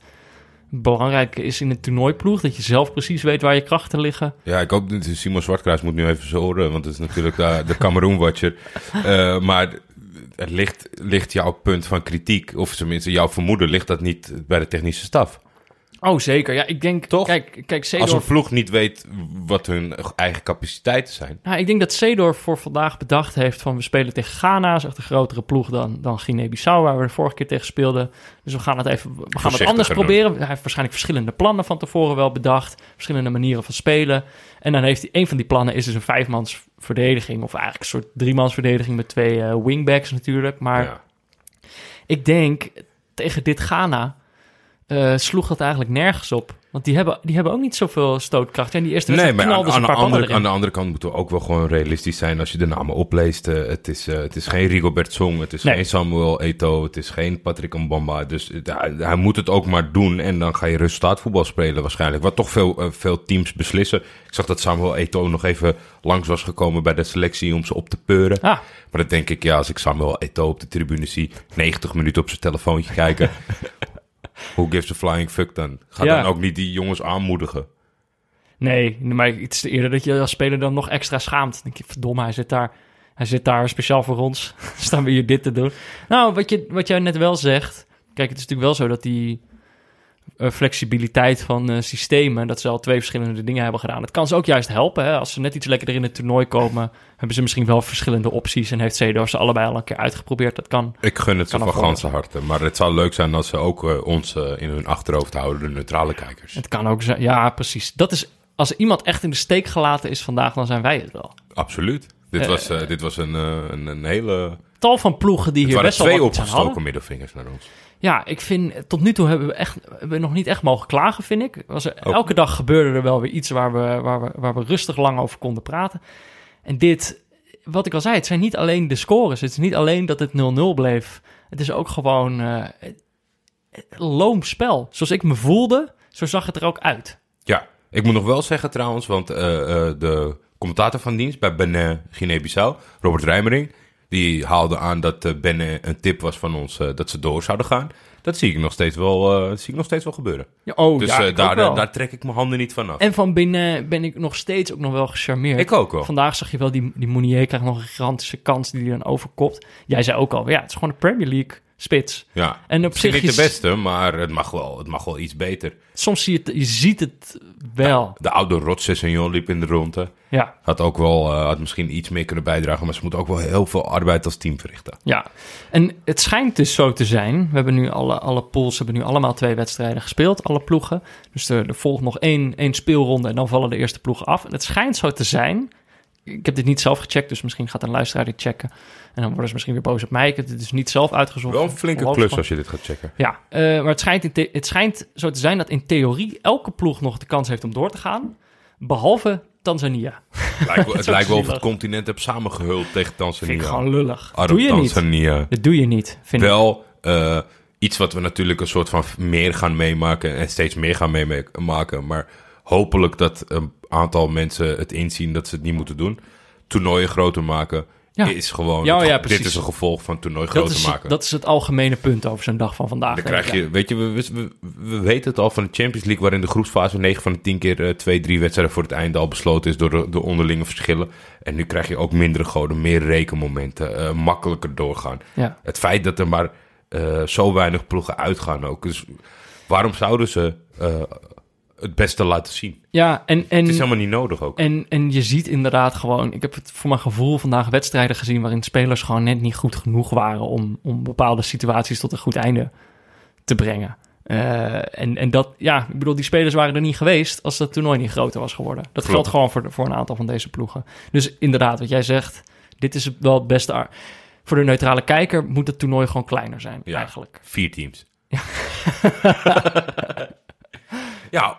belangrijk is in een toernooiploeg, dat je zelf precies weet waar je krachten liggen. Ja, ik hoop dat Simon Zwartkruis moet nu even oren, want het is natuurlijk de, de Cameroen-watcher. Eh, maar het ligt, ligt jouw punt van kritiek, of tenminste jouw vermoeden, ligt dat niet bij de technische staf? Oh, zeker. Ja, ik denk, Toch? kijk, kijk Als Seedorf... een ploeg niet weet wat hun eigen capaciteiten zijn. Nou, ik denk dat Seedorf voor vandaag bedacht heeft van we spelen tegen Ghana, is echt een grotere ploeg dan, dan Guinea-Bissau, waar we de vorige keer tegen speelden. Dus we gaan het even, we gaan het anders proberen. Hij heeft waarschijnlijk verschillende plannen van tevoren wel bedacht, verschillende manieren van spelen. En dan heeft hij, een van die plannen is dus een vijfmans verdediging, of eigenlijk een soort driemans verdediging met twee eh, wingbacks natuurlijk. Maar Ja. ik denk, tegen dit Ghana eh, sloeg dat eigenlijk nergens op. Want die hebben, die hebben ook niet zoveel stootkracht. En die eerste Nee, wedstrijd maar aan, de paar andere, aan de andere kant moeten we ook wel gewoon realistisch zijn als je de namen opleest. Eh, het, is, eh, het is geen Rigobert Song, het is Nee. geen Samuel Eto'o, het is geen Patrick Mbamba. Dus hij, hij moet het ook maar doen en dan ga je resultaatvoetbal spelen waarschijnlijk. Wat toch veel, veel teams beslissen. Ik zag dat Samuel Eto'o nog even langs was gekomen bij de selectie om ze op te peuren. Ah, Maar dan denk ik, ja, als ik Samuel Eto'o op de tribune zie, 90 minuten op zijn telefoontje kijken. Who gives a flying fuck dan? Ga Ja. dan ook niet die jongens aanmoedigen. Nee, maar het is eerder dat je als speler dan nog extra schaamt. Dan denk je, verdomme, hij zit daar, hij zit daar speciaal voor ons. Staan we hier dit te doen. Nou, wat, je, wat jij net wel zegt. Kijk, het is natuurlijk wel zo dat die flexibiliteit van eh, systemen... dat ze al twee verschillende dingen hebben gedaan. Het kan ze ook juist helpen. Hè? Als ze net iets lekkerder in het toernooi komen... hebben ze misschien wel verschillende opties... en heeft Cedor ze allebei al een keer uitgeprobeerd. Dat kan. Ik gun het ze van ganse harte. Maar het zou leuk zijn als ze ook eh, ons eh, in hun achterhoofd houden, de neutrale kijkers. Het kan ook zijn. Ja, precies. Dat is, als iemand echt in de steek gelaten is vandaag... dan zijn wij het wel. Absoluut. Dit Eh, was, eh, dit was een, eh, een, een hele... Tal van ploegen die hier waren best wel twee opgestoken middelvingers naar ons. Ja, ik vind, tot nu toe hebben we, echt, hebben we nog niet echt mogen klagen, vind ik. Was er, elke dag gebeurde er wel weer iets waar we, waar, we, waar we rustig lang over konden praten. En dit, wat ik al zei, het zijn niet alleen de scores. Het is niet alleen dat het 0-0 bleef. Het is ook gewoon eh, een loom spel. Zoals ik me voelde, zo zag het er ook uit. Ja, ik moet nog wel zeggen trouwens, want eh, eh, de commentator van dienst bij Benin Guinea-Bissau, Robert Rijmering, die haalde aan dat eh, Benin een tip was van ons eh, dat ze door zouden gaan. Dat zie ik nog steeds wel, eh, zie ik nog steeds wel gebeuren. Ja, oh, dus ja, daar, trek ik mijn handen niet van af. En van binnen ben ik nog steeds ook nog wel gecharmeerd. ik ook wel. Vandaag zag je wel, die, die Mounier krijgt nog een gigantische kans die hij dan overkopt. Jij zei ook al, ja, het is gewoon een Premier League spits. Ja, En op zich niet de beste, maar het mag wel, het mag wel iets beter. Soms zie je het, je ziet het wel. De oude Rotsessignon liep in de ronde. Ja, Had ook wel, eh, had misschien iets meer kunnen bijdragen, maar ze moeten ook wel heel veel arbeid als team verrichten. ja. En het schijnt dus zo te zijn. We hebben nu alle, alle pools hebben nu allemaal twee wedstrijden gespeeld, alle ploegen. Dus er, er volgt nog één, één speelronde en dan vallen de eerste ploegen af. En het schijnt zo te zijn. Ik heb dit niet zelf gecheckt, dus misschien gaat een luisteraar dit checken. En dan worden ze misschien weer boos op mij. Ik heb het dus niet zelf uitgezocht. Wel een flinke klus als je dit gaat checken. Ja, eh, maar het schijnt, in het schijnt zo te zijn dat in theorie elke ploeg nog de kans heeft om door te gaan. Behalve Tanzania. Het lijkt wel, het ook lijkt wel of het continent hebt samengehuld tegen Tanzania. Vind ik gewoon lullig. Doe je niet. Tanzania. Dat doe je niet, vind ik. Wel eh, iets wat we natuurlijk een soort van meer gaan meemaken en steeds meer gaan meemaken. Maar hopelijk dat een aantal mensen het inzien dat ze het niet moeten doen. Toernooien groter maken Ja. is gewoon... Ja, dit is een gevolg van toernooi Dat groter is, maken. dat is het algemene punt over zo'n dag van vandaag. Dan krijg je, weet je, we, we, we- we weten het al van de Champions League, waarin de groepsfase 9 van de 10 keer eh, twee, drie wedstrijden voor het einde al besloten is door de, de onderlinge verschillen. En nu krijg je ook mindere goden, meer rekenmomenten, eh, makkelijker doorgaan. Het feit dat er maar eh, zo weinig ploegen uitgaan ook. Dus waarom zouden ze eh, het beste laten zien? Ja, en, en, Het is helemaal niet nodig ook. en, en je ziet inderdaad gewoon... Ik heb het voor mijn gevoel vandaag wedstrijden gezien... waarin spelers gewoon net niet goed genoeg waren... om, om bepaalde situaties tot een goed einde te brengen. Eh, en, en dat, ja, ik bedoel, die spelers waren er niet geweest... als dat toernooi niet groter was geworden. Dat Klopt. geldt gewoon voor, voor een aantal van deze ploegen. Dus inderdaad, wat jij zegt... dit is wel het beste... Voor de neutrale kijker moet het toernooi gewoon kleiner zijn, Ja. eigenlijk. Vier teams. Ja.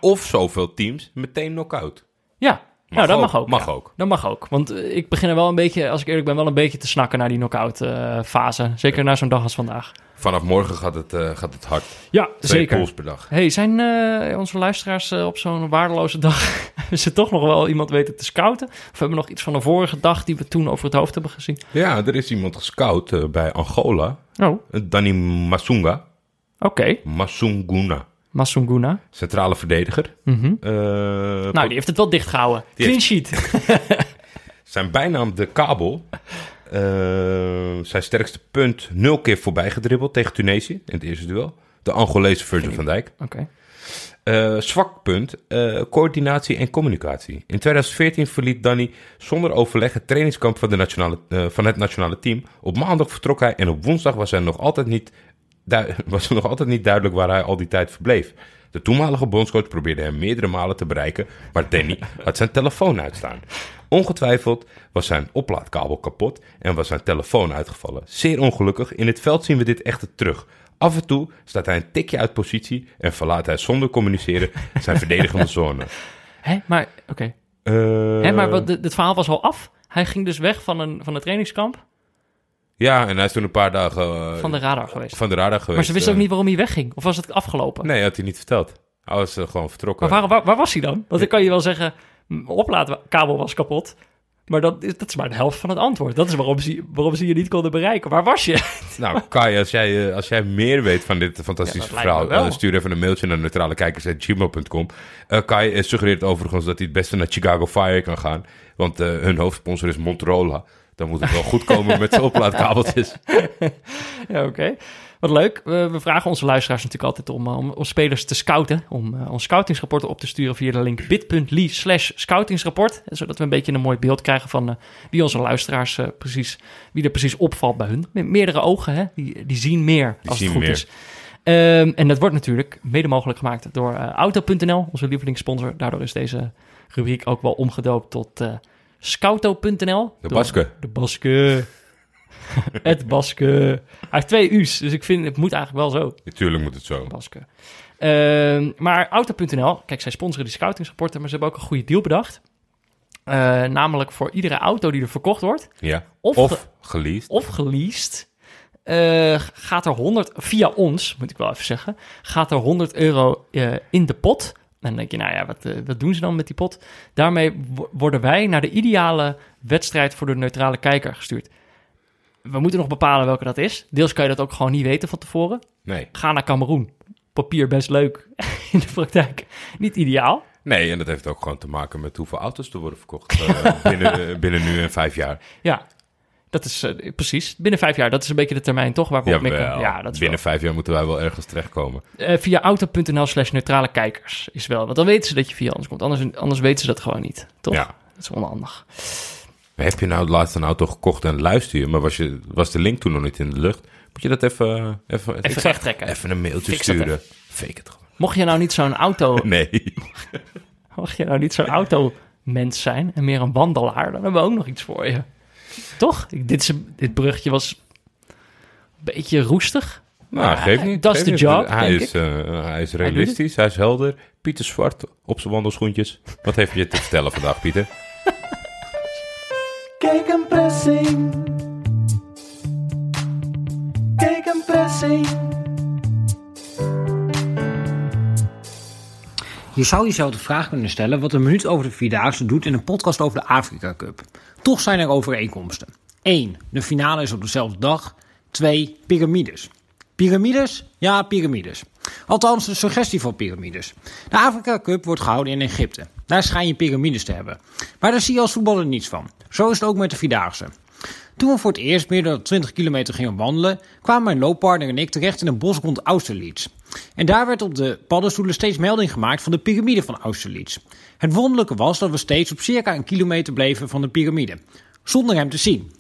of zoveel teams meteen knock-out. Ja, nou, dat mag ook. Mag ja. ook. Dat mag ook. Want eh, ik begin er wel een beetje, als ik eerlijk ben, wel een beetje te snakken naar die knock-out eh, fase. Zeker na zo'n dag als vandaag. Vanaf morgen gaat het, eh, gaat het hard. Ja, Twee zeker. pools per dag. Hey, zijn onze luisteraars op zo'n waardeloze dag... ze toch nog wel iemand weten te scouten? Of hebben we nog iets van de vorige dag die we toen over het hoofd hebben gezien? Ja, er is iemand gescout bij Angola. Oh, Danny Masunga. oké. Masunguna. Masunguna. Centrale verdediger. Eh, Nou, die heeft het wel dicht gehouden. Die Clean sheet. Zijn bijnaam de kabel. Eh, zijn sterkste punt nul keer voorbij gedribbeld tegen Tunesië in het eerste duel. De Angolese Virgil van Dijk. Oké. Eh, zwak punt, coördinatie en communicatie. In 2014 verliet Danny zonder overleg het trainingskamp van, de nationale, van het nationale team. Op maandag vertrok hij en op woensdag was, hij nog altijd niet was nog altijd niet duidelijk waar hij al die tijd verbleef. De toenmalige bondscoach probeerde hem meerdere malen te bereiken, maar Danny had zijn telefoon uitstaan. Ongetwijfeld was zijn oplaadkabel kapot en was zijn telefoon uitgevallen. Zeer ongelukkig, in het veld zien we dit echter terug. Af en toe staat hij een tikje uit positie en verlaat hij zonder communiceren zijn verdedigende zone. Hé, maar, oké. Eh, Hé, maar wat, dit, dit verhaal was al af? Hij ging dus weg van, een, van het trainingskamp Ja, en hij is toen een paar dagen eh, van de radar geweest. van de radar geweest. Maar ze wisten eh. ook niet waarom hij wegging. Of was het afgelopen? Nee, had hij niet verteld. Hij was eh, gewoon vertrokken. Maar waar, waar, waar was hij dan? Want dan kan je wel zeggen, oplaadkabel was kapot. Maar dat is, dat is maar de helft van het antwoord. Dat is waarom ze, waarom ze je niet konden bereiken. Waar was je? Nou, Kai, als jij, eh, als jij meer weet van dit fantastische Ja, verhaal, eh, stuur even een mailtje naar neutralekijkers.gmail.com. Eh Kai eh, suggereert overigens dat hij het beste naar Chicago Fire kan gaan, want eh, hun hoofdsponsor is Motorola. Dan moet het wel goed komen met zijn oplaadkabeltjes. ja, oké. Wat leuk. We, we vragen onze luisteraars natuurlijk altijd om, eh, om, om spelers te scouten. Om eh, ons scoutingsrapporten op te sturen via de link bit.ly slash scoutingsrapport. Zodat we een beetje een mooi beeld krijgen van eh, wie onze luisteraars precies, wie er precies opvalt bij hun. Met meerdere ogen, hè? Die, die zien meer als zien het goed meer. is. Ehm, en dat wordt natuurlijk mede mogelijk gemaakt door Auto.nl, onze lievelingssponsor. Daardoor is deze rubriek ook wel omgedoopt tot Scouto.nl. De Baske. De Baske. het Baske. Hij heeft twee U's, dus ik vind het moet eigenlijk wel zo. Natuurlijk moet het zo. Baske. Ehm, maar Auto.nl, kijk, zij sponsoren die scoutingsrapporten, maar ze hebben ook een goede deal bedacht. Eh, namelijk voor iedere auto die er verkocht wordt, Ja. Of Of, ge- geleased. of geleased, eh, gaat er 100, via ons, moet ik wel even zeggen, gaat er 100 euro eh, in de pot. En dan denk je, nou ja, wat, eh, wat doen ze dan met die pot? Daarmee wo- worden wij naar de ideale wedstrijd voor de neutrale kijker gestuurd. We moeten nog bepalen welke dat is. Deels kan je dat ook gewoon niet weten van tevoren. Nee. Ga naar Cameroen. Papier best leuk. In de praktijk niet ideaal. Nee, en dat heeft ook gewoon te maken met hoeveel auto's er worden verkocht eh, binnen, binnen nu en vijf jaar. Ja. Dat is eh, precies. Binnen vijf jaar. Dat is een beetje de termijn, toch? Waarop Jawel. mikken. Ja, dat is Binnen vijf jaar moeten wij wel ergens terechtkomen. Eh, via auto.nl slash neutrale kijkers is wel. Want dan weten ze dat je via ons komt. Anders, anders weten ze dat gewoon niet. Toch? Ja. Dat is onhandig. Heb je nou laatst een auto gekocht en luister je, maar was, je, was de link toen nog niet in de lucht? Moet je dat even... Even, ik Even zou- recht trekken. Even een mailtje Fix sturen. Fake het gewoon. Mocht je nou niet zo'n auto... Nee. Mocht je nou niet zo'n automens zijn en meer een wandelaar, dan hebben we ook nog iets voor je. Toch? Dit, is, dit bruggetje was een beetje roestig. Nou, Maar geeft niet. dat is de job, Hij denk is, eh, hij is realistisch, hij is helder. Pieter Zwart op zijn wandelschoentjes. Wat heeft je te vertellen vandaag, Pieter? Kijk een pressing. Kijk een pressing. Je zou jezelf de vraag kunnen stellen wat een minuut over de Vierdaagse doet in een podcast over de Afrika Cup. Toch zijn er overeenkomsten. 1. De finale is op dezelfde dag. 2. Pyramides. Pyramides? Ja, pyramides. Althans, de suggestie van pyramides. De Afrika Cup wordt gehouden in Egypte. Daar schijn je pyramides te hebben. Maar daar zie je als voetballer niets van. Zo is het ook met de Vierdaagse. Toen we voor het eerst meer dan 20 kilometer gingen wandelen, kwamen mijn looppartner en ik terecht in een bos rond Austerlitz. En daar werd op de paddenstoelen steeds melding gemaakt van de piramide van Austerlitz. Het wonderlijke was dat we steeds op circa een kilometer bleven van de piramide, zonder hem te zien.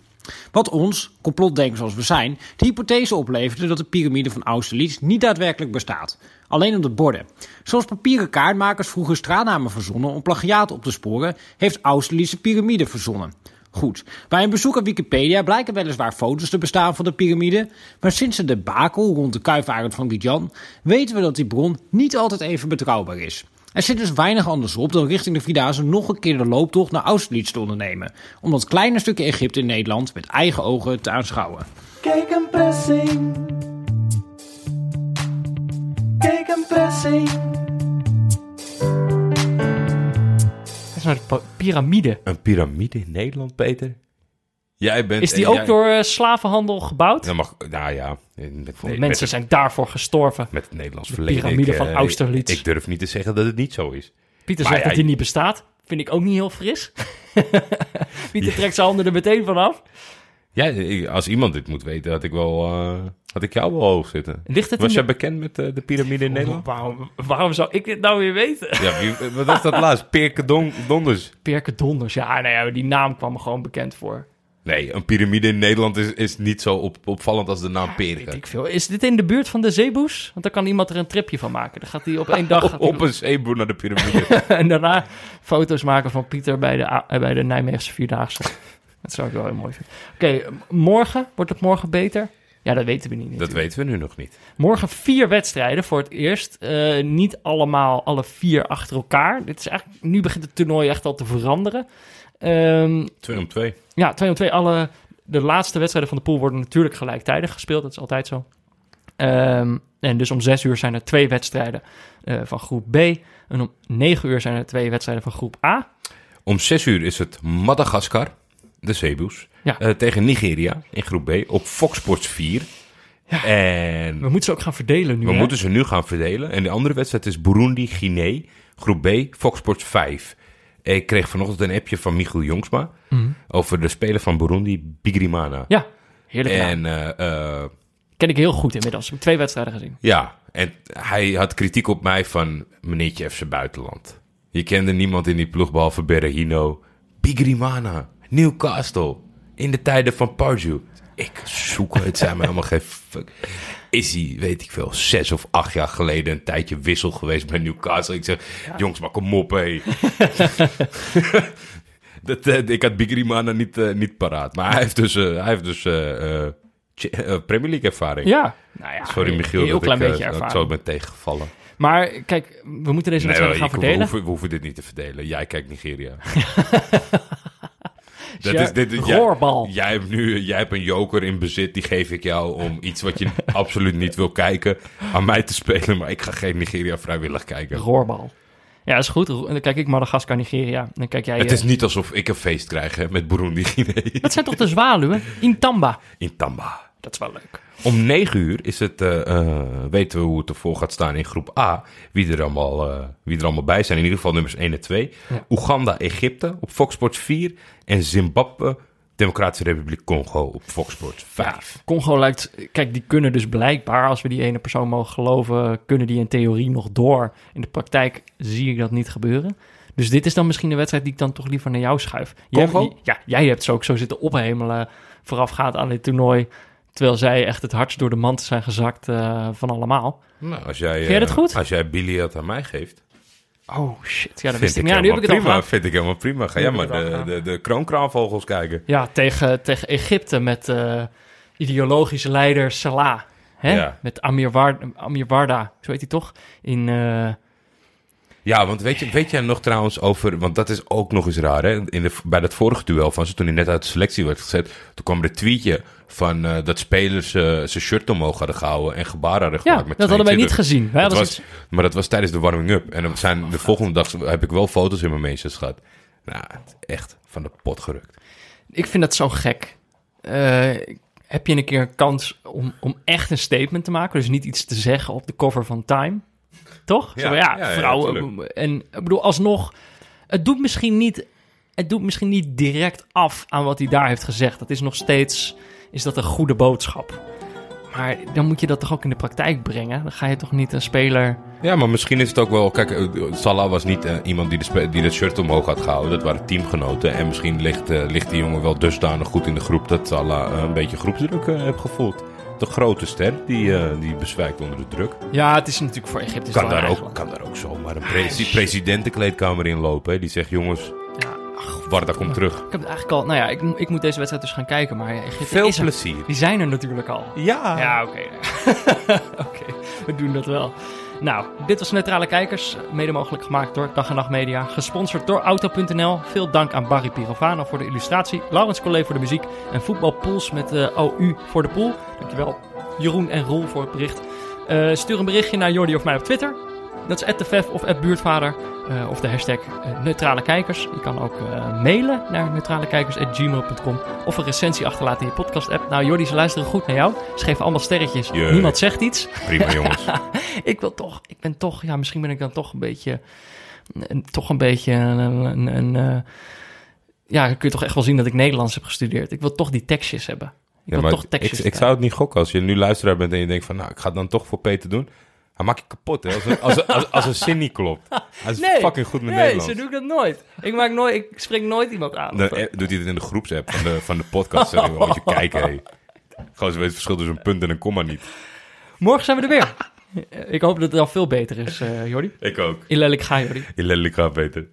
Wat ons, complotdenkers als we zijn, de hypothese opleverde dat de piramide van Austerlitz niet daadwerkelijk bestaat. Alleen op de borden. Zoals papieren kaartmakers vroeger straatnamen verzonnen om plagiaat op te sporen, heeft Austerlitz de piramide verzonnen. Goed, bij een bezoek aan Wikipedia blijken weliswaar foto's te bestaan van de piramide, maar sinds de debakel rond de kuifarend van Gidjan weten we dat die bron niet altijd even betrouwbaar is. Er zit dus weinig anders op dan richting de Vierdaagse nog een keer de looptocht naar Austerlitz te ondernemen, om dat kleine stukje Egypte in Nederland met eigen ogen te aanschouwen. Kijk een pressing. Kijk een pressing. Is pa- piramide. Een piramide in Nederland, Peter? Jij bent... Is die ook jij- door eh, slavenhandel gebouwd? Dat mag, nou ja, met, nee, met, Mensen zijn daarvoor gestorven. met het Nederlands De verleden. piramide ik, van eh, Austerlitz. Ik, ik durf niet te zeggen dat het niet zo is. Pieter Maar zegt ja, dat hij niet bestaat. Vind ik ook niet heel fris. Pieter trekt zijn handen er meteen vanaf. Ja, als iemand dit moet weten, had ik wel, eh, had ik jou wel hoog zitten. Ligt het Was jij de- bekend met eh, de piramide in Nederland? Waarom, waarom zou ik dit nou weer weten? Ja, wie, wat was dat laatst? Peerke Don, Donders. Perke Donders. Ja, nou ja, die naam kwam me gewoon bekend voor. Nee, een piramide in Nederland is, is niet zo op, opvallend als de naam Weet Perke. ik veel. Is dit in de buurt van de zeeboes? Want dan kan iemand er een tripje van maken. Dan gaat hij op één dag... Op, op een zeeboer naar de piramide. en daarna foto's maken van Pieter bij de, eh, bij de Nijmeegse Vierdaagse. Dat zou ik wel heel mooi vinden. Oké, morgen. Wordt het morgen beter? Ja, dat weten we niet dat weten we nu nog niet. Morgen vier wedstrijden voor het eerst. Eh, niet allemaal alle vier achter elkaar. Dit is eigenlijk, nu begint het toernooi echt al te veranderen. Ehm, Twee om twee. ja, 2 om 2. Alle, de laatste wedstrijden van de pool worden natuurlijk gelijktijdig gespeeld. Dat is altijd zo. Ehm, en dus om 6 uur zijn er twee wedstrijden eh, van groep B. En om 9 uur zijn er twee wedstrijden van groep A. Om zes uur is het Madagaskar, de zeeboes, Ja. eh, tegen Nigeria in groep B op Fox Sports 4. En We moeten ze ook gaan verdelen nu. we hè? moeten ze nu gaan verdelen. En de andere wedstrijd is Burundi-Guinea, groep B, Fox Sports 5. Ik kreeg vanochtend een appje van Michiel Jongsma Mhm. over de speler van Burundi, Bigrimana. Ja, heerlijk. En eh, eh, Ken ik heel goed inmiddels. Ik heb twee wedstrijden gezien. ja, en hij had kritiek op mij van meneertje FC Buitenland. Je kende niemand in die ploeg behalve Berahino. Bigrimana, Newcastle, in de tijden van Pardew. Ik zoek het, zijn me helemaal geen fuck. Is hij, weet ik veel, zes of acht jaar geleden een tijdje wissel geweest bij Newcastle? Ik zeg, jongens, maar kom op, hé. Dat, eh, ik had Bigrimana niet, eh, niet paraat. Maar hij heeft dus, eh, hij heeft dus eh, eh, eh, Premier League ervaring. Ja, nou ja. Sorry Michiel, Heel dat klein ik, beetje dat ik zo ben tegengevallen. Maar kijk, we moeten deze Nee, wedstrijden gaan ik- we, verdelen. hoeven, we hoeven dit niet te verdelen. Jij kijkt Nigeria. dat is, dit, roorbal. Jij, jij, hebt nu, jij hebt een joker in bezit, die geef ik jou om iets wat je absoluut niet wil kijken, aan mij te spelen. Maar ik ga geen Nigeria vrijwillig kijken. Roorbal. Ja, is goed. Dan kijk ik Madagaskar, Nigeria. Dan kijk jij... Het eh, is niet alsof ik een feest krijg hè, met Burundi Guinea Dat zijn toch de zwaluwen? In Tamba. in Tamba. Dat is wel leuk. Om 9 uur is het, eh, eh, weten we hoe het ervoor gaat staan in groep A. Wie er allemaal, eh, wie er allemaal bij zijn. In ieder geval nummers 1 en 2. Ja. Oeganda, Egypte op Fox Sports 4. En Zimbabwe Democratische Republiek Congo op Fox Sports 5. Congo lijkt... Kijk, die kunnen dus blijkbaar, als we die ene persoon mogen geloven... kunnen die in theorie nog door. In de praktijk zie ik dat niet gebeuren. Dus dit is dan misschien de wedstrijd die ik dan toch liever naar jou schuif. Jij, Congo? ja, jij hebt ze ook zo zitten ophemelen voorafgaand aan dit toernooi... terwijl zij echt het hardst door de mand zijn gezakt eh, van allemaal. Nou, als jij, Vind dat eh, goed? Als jij Biliat aan mij geeft, Oh, shit. Ja, dat vind wist ik, ik. Ja, nu heb ik het prima. Vind ik helemaal prima. Ga jij maar de, de, de kroonkraanvogels kijken. Ja, tegen, tegen Egypte met eh, ideologische leider Salah. Hè? Ja. Met Amir, War, Amir Warda, zo heet hij toch? In, Ja, want weet, je, weet jij nog trouwens over... Want dat is ook nog eens raar, hè? In de, bij dat vorige duel van ze, toen hij net uit de selectie werd gezet... toen kwam er een tweetje van eh, dat spelers eh, zijn shirt omhoog hadden gehouden... en gebaren hadden ja, gemaakt met dat hadden wij niet 22. gezien. Wij Dat was, maar dat was tijdens de warming-up. En dan zijn, de volgende dag heb ik wel foto's in mijn meesters gehad. Nou, echt van de pot gerukt. Ik vind dat zo gek. Eh, heb je een keer een kans om, om echt een statement te maken? Dus niet iets te zeggen op de cover van Time. Toch? Ja, Zo, ja, ja, ja, vrouwen. en ik bedoel, alsnog, het doet misschien niet. Het doet misschien niet direct af aan wat hij daar heeft gezegd. Dat is nog steeds. Is dat een goede boodschap? Maar dan moet je dat toch ook in de praktijk brengen? Dan ga je toch niet een speler. Ja, maar misschien is het ook wel... Kijk, eh, Salah was niet eh, iemand die, de die dat shirt omhoog had gehouden. Dat waren teamgenoten. En misschien ligt, eh, ligt die jongen wel dusdanig goed in de groep... dat Salah een beetje groepsdruk heeft gevoeld. De grote ster, die, die bezwijkt onder de druk. Ja, het is natuurlijk voor Egypte. Kan daar, ook, kan daar ook zomaar een pre- presidentenkleedkamer in lopen. Hè? Die zegt, jongens, Warda komt terug. ik heb het eigenlijk al. Nou ja, ik, ik moet deze wedstrijd dus gaan kijken. Maar Egypte Veel is er. plezier. Die zijn er natuurlijk al. Ja. Ja, oké. oké, we doen dat wel. Nou, dit was Neutrale Kijkers, mede mogelijk gemaakt door Dag en Nacht Media, gesponsord door Auto.nl. Veel dank aan Barry Pirovano voor de illustratie, Laurens Collet voor de muziek en Voetbalpools met de OU voor de pool. Dankjewel Jeroen en Roel voor het bericht. Eh, stuur een berichtje naar Jordi of mij op Twitter. Dat is @tefef of @buurtvader eh, of de hashtag eh, Neutrale Kijkers. Je kan ook eh, mailen naar neutralekijkers@gmail.com of een recensie achterlaten in je podcast-app. Nou, Jordi, ze luisteren goed naar jou. Ze geven allemaal sterretjes. Jee. Niemand zegt iets. Prima, jongens. Ik wil toch, ik ben toch, ja, misschien ben ik dan toch een beetje, een- toch een beetje een, een, een, ja, dan kun je toch echt wel zien dat ik Nederlands heb gestudeerd. Ik wil toch die tekstjes hebben. Ik Ja, wil toch ik, tekstjes. ik zou het niet gokken als je nu luisteraar bent en je denkt van... nou, ik ga het dan toch voor Peter doen. Hij maakt je kapot, hè? Als een, als, als, als een zin niet klopt. Hij is Nee, fucking goed met nee, Nederlands. zo doe ik dat nooit. Ik maak nooit, ik spring nooit iemand aan. Dan eh, doet hij het in de groepsapp van de, van de podcast. Zeg, joh, moet je kijken, hé. Gewoon, ze weet het verschil tussen een punt en een komma niet. Morgen zijn we er weer. Ik hoop dat het al veel beter is, eh Jordi. Ik ook. Ilelijk ga, Jordi. Je lelijk gaat, Peter.